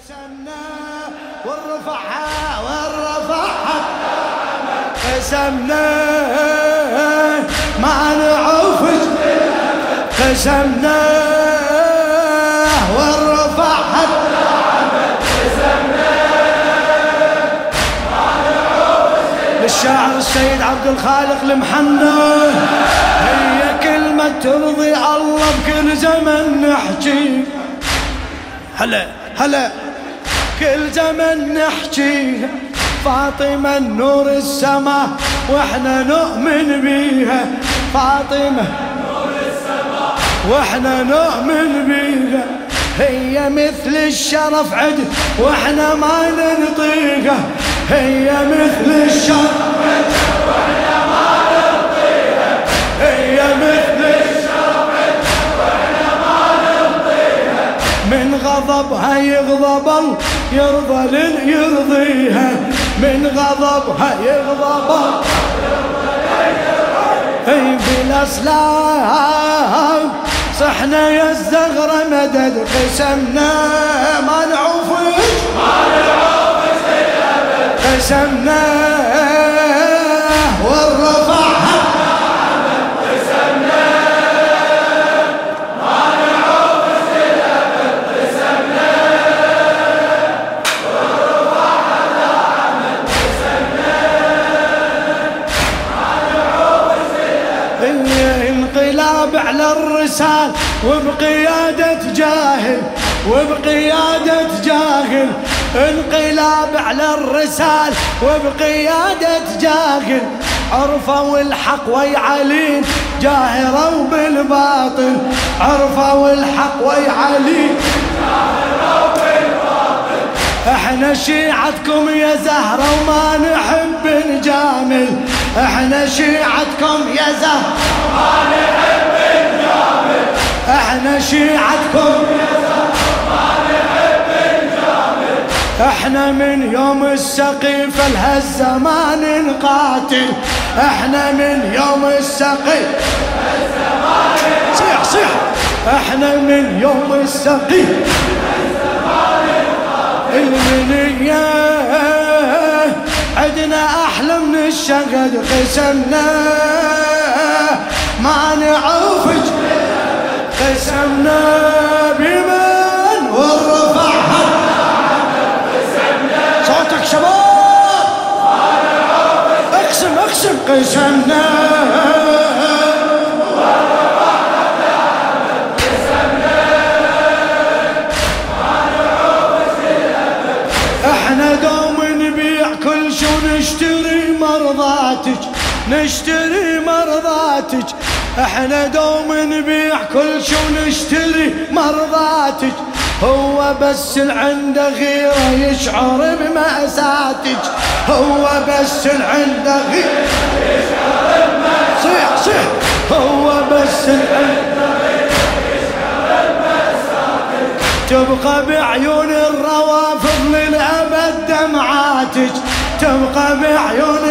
قسمنا والرفعها والرفعها قسمنا ما نعوفج قسمنا والرفعها للشاعر السيد عبد الخالق المحنى هي كلمة ترضي الله بكل زمن نحكي. هلا هلا. كل زمن نحكي فاطمة نور السماء وإحنا نؤمن بيها. فاطمة نور السماء وإحنا نؤمن بيها. هي مثل الشرف عد وإحنا ما ننطيها هي مثل الشرف عد وإحنا ما ننطيها هي مثل الشرف عد وإحنا ما ننطيها من غضبها يغضب الله. يرضى لن يرضيها من غضبها يغضب أي بالأسلام صحنا يا الزغرة مدد قسمنا. ما نعوفك ما نعوفك قسمنا. الرسال وبقيادة جاهل وبقيادة جاهل انقلاب على الرسال وبقيادة جاهل عرفوا الحق ويعلين جاهروا بالباطل عرفوا الحق ويعلين جاهروا بالباطل إحنا شيعتكم يا زهرة وما نحب نجامل إحنا شيعتكم يا زهرة وما نحب إحنا شيعتكم. إحنا من يوم السقيفة لهالزمان نقاتل إحنا من يوم السقيفة صيح صيح. إحنا من يوم السقيفة المنية. عدنا أحلى من الشقد قسمنا. ما نعوفج قسمنا. إحنا دوم نبيع كل شو نشتري مرضاتك نشتري مرضاتك. إحنا دوم نبيع كل شو نشتري مرضاتك. هو بس اللي عنده غيره يشعر بمأساتك. هو بس اللي عنده غيره يشعر بمأساتك صيح صيح. هو بس اللي عنده تبقى بعيون الروافض للأبد دمعاتك. تبقى بعيون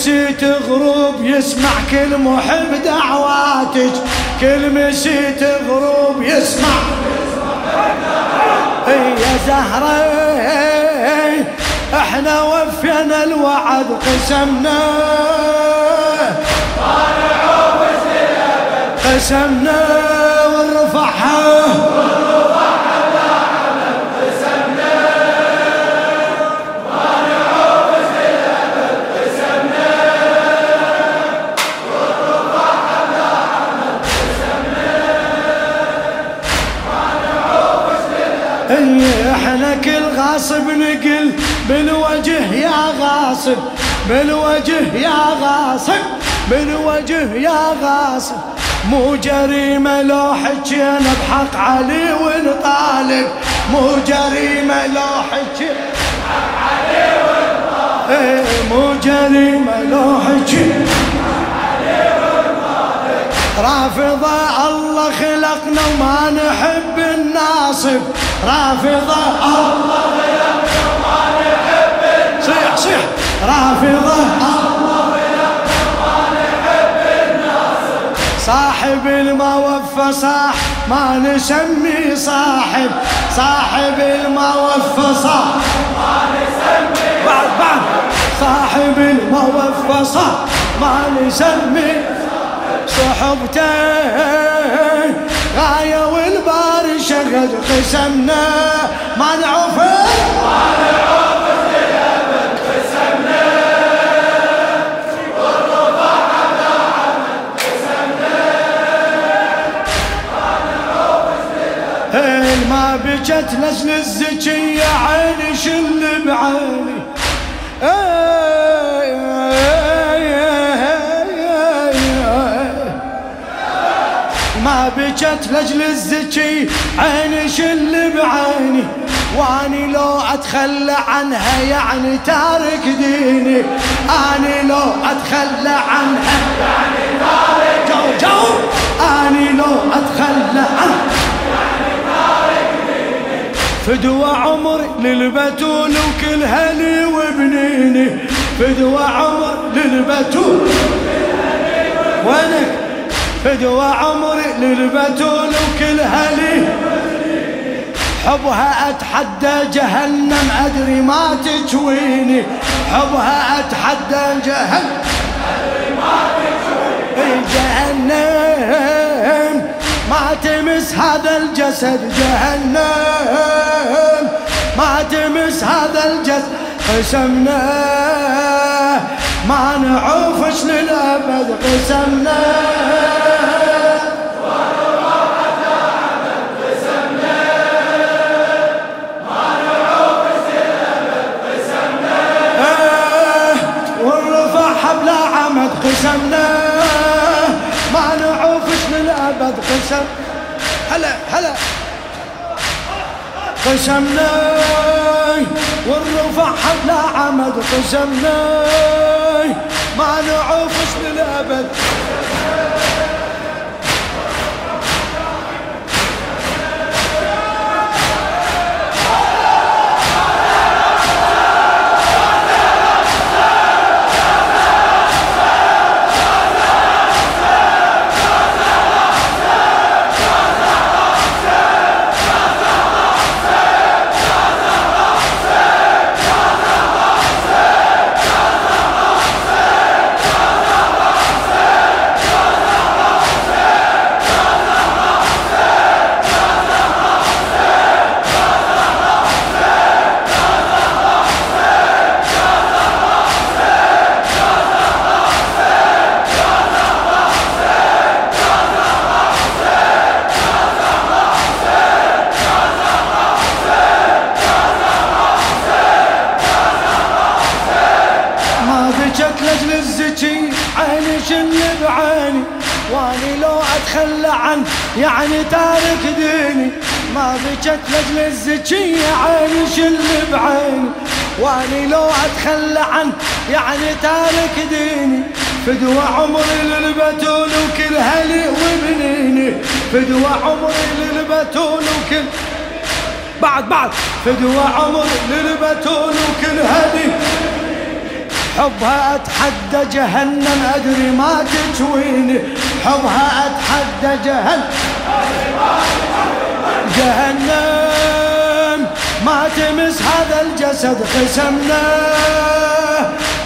كل مسيت غروب يسمع كل محب دعواتك. كل مسيت غروب يسمع. يا زهرة إحنا وفينا الوعد قسمنا. قسمنا ونرفعها غاصب نقل بالوجه يا غاصب بالوجه يا غاصب بالوجه يا غاصب. مو جريمة لو حكينا بحق علي ونطالب. مو جريمة لو حكينا بحق علي ونطالب مو جريمة لو رافضة الله خلقنا وما نحب الناصب. رافضة الله صيح الناصب صاحب الموفى صاح ما نسمي صاحب. صاحب الموفصة ما نسمي بعد بعد. صاحب الموفصة ما نسمي صحبته غاية والبار شغل قسمنا ما نعوفه ما بجت نزل الزكية عيني شل بعيني. ما بجت لجل الزكي عيني شل بعيني. واني لو أتخلى عنها يعني تارك ديني. أني لو أتخلى عنها يعني تارك جو جو أني لو أتخلى عنها فدوى عمري للبتول وكل هلي وبنيني. فدوى عمر للبتول وينك؟ فدوى عمري للبتول وكل هلي حبها أتحدى جهنم أدري ما تجويني. حبها أتحدى جهنم أدري ما تجويني. جهنم. ما تمس هذا الجسد جهنم. ما تمس هذا الجسد قسمنا. ما نعوفش للأبد قسمنا. قسمنا والرفع حبل عمد قسمنا اتخلى عن يعني تارك ديني. ما بكت لجل الزكية عيني شل بعيني. واني لو اتخلى عن يعني تارك ديني. فدوى عمري للبتول وكل هلي وبنيني فدوى عمري للبتول وكل بعد بعد. فدوى عمري للبتول وكل هلي. حبها أتحدى جهنم أدري ما تجويني. حبها أتحدى جهنم. جهنم. ما تمس هذا الجسد قسمنا.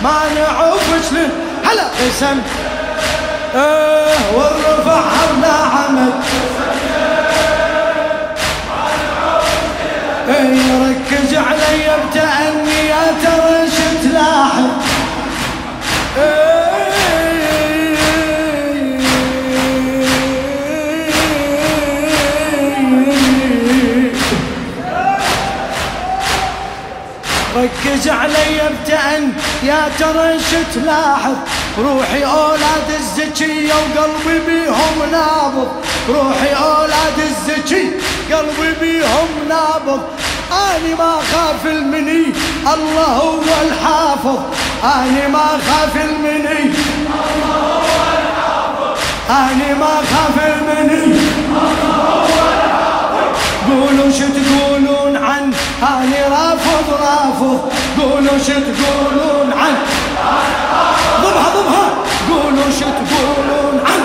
ما نعوف شلون هلا قسم. أه والرفع حبنا عمل. إيه ركز علي بتأني يا ترى. علي ابتأن يا ترى شت لاحظ روحي أولاد الزكية وقلبي بيهم نابض. روحي أولاد الزكي قلبي بيهم نابض. اني ما خاف المني الله هو الحافظ. اني ما خاف المني الله هو الحافظ اني ما خاف المني. الله هو الحافظ قولوا شو تقولون عن اني رافض رافض. قولوا شو تقولون عن ضبها ضبها. قولوا شو تقولون عن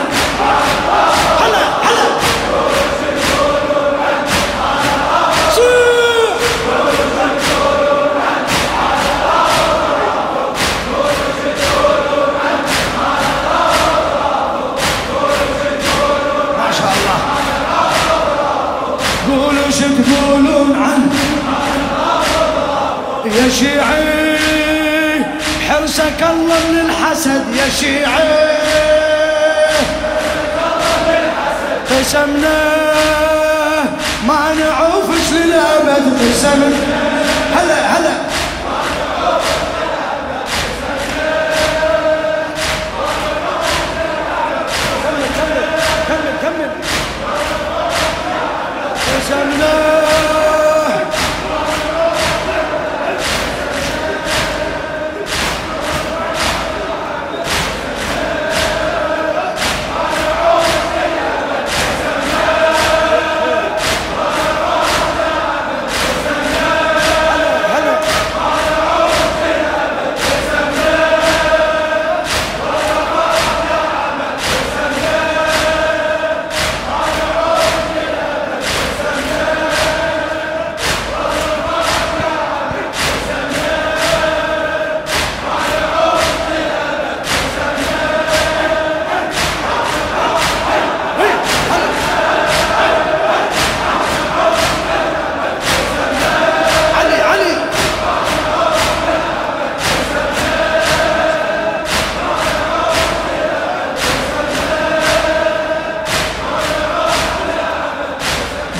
الحسد يا شيعي قسمنا ما نعوفش للأبد قسمنا هلا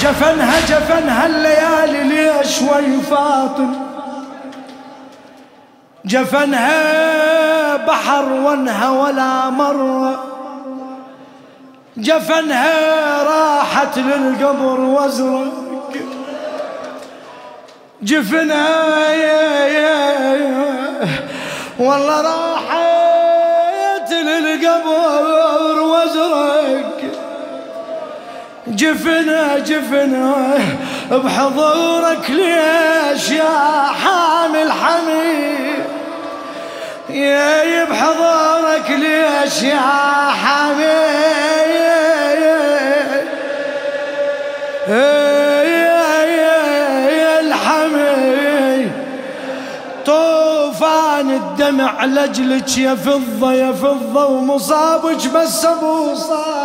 جفنها جفنها الليالي ليش شوي فاطم. جفنها بحر وانها ولا مرة. جفنها راحت للقبر وازرق جفنها يا يا يا والله راحت للقبر وازرق جفنا جفنا بحضورك ليش يا حامل حميد؟ يا بحضورك ليش يا حامل؟ يا الحميد طوفان الدمع لجلك يا فضة يا فضة ومصابك بس أبو صالح.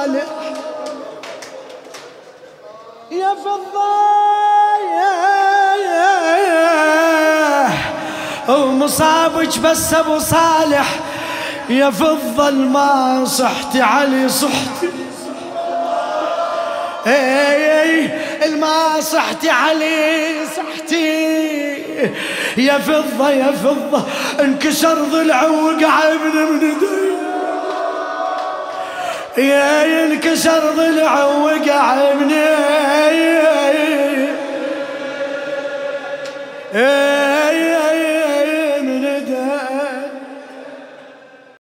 يا فضايا. ومصابك بس أبو صالح. يا فضة ما صحتي علي صحتي اي الما صحتي علي صحتي يا فضة يا فضة انكسر ضلع وقع ابن من دي يا ينكسر ضلع وقع مني.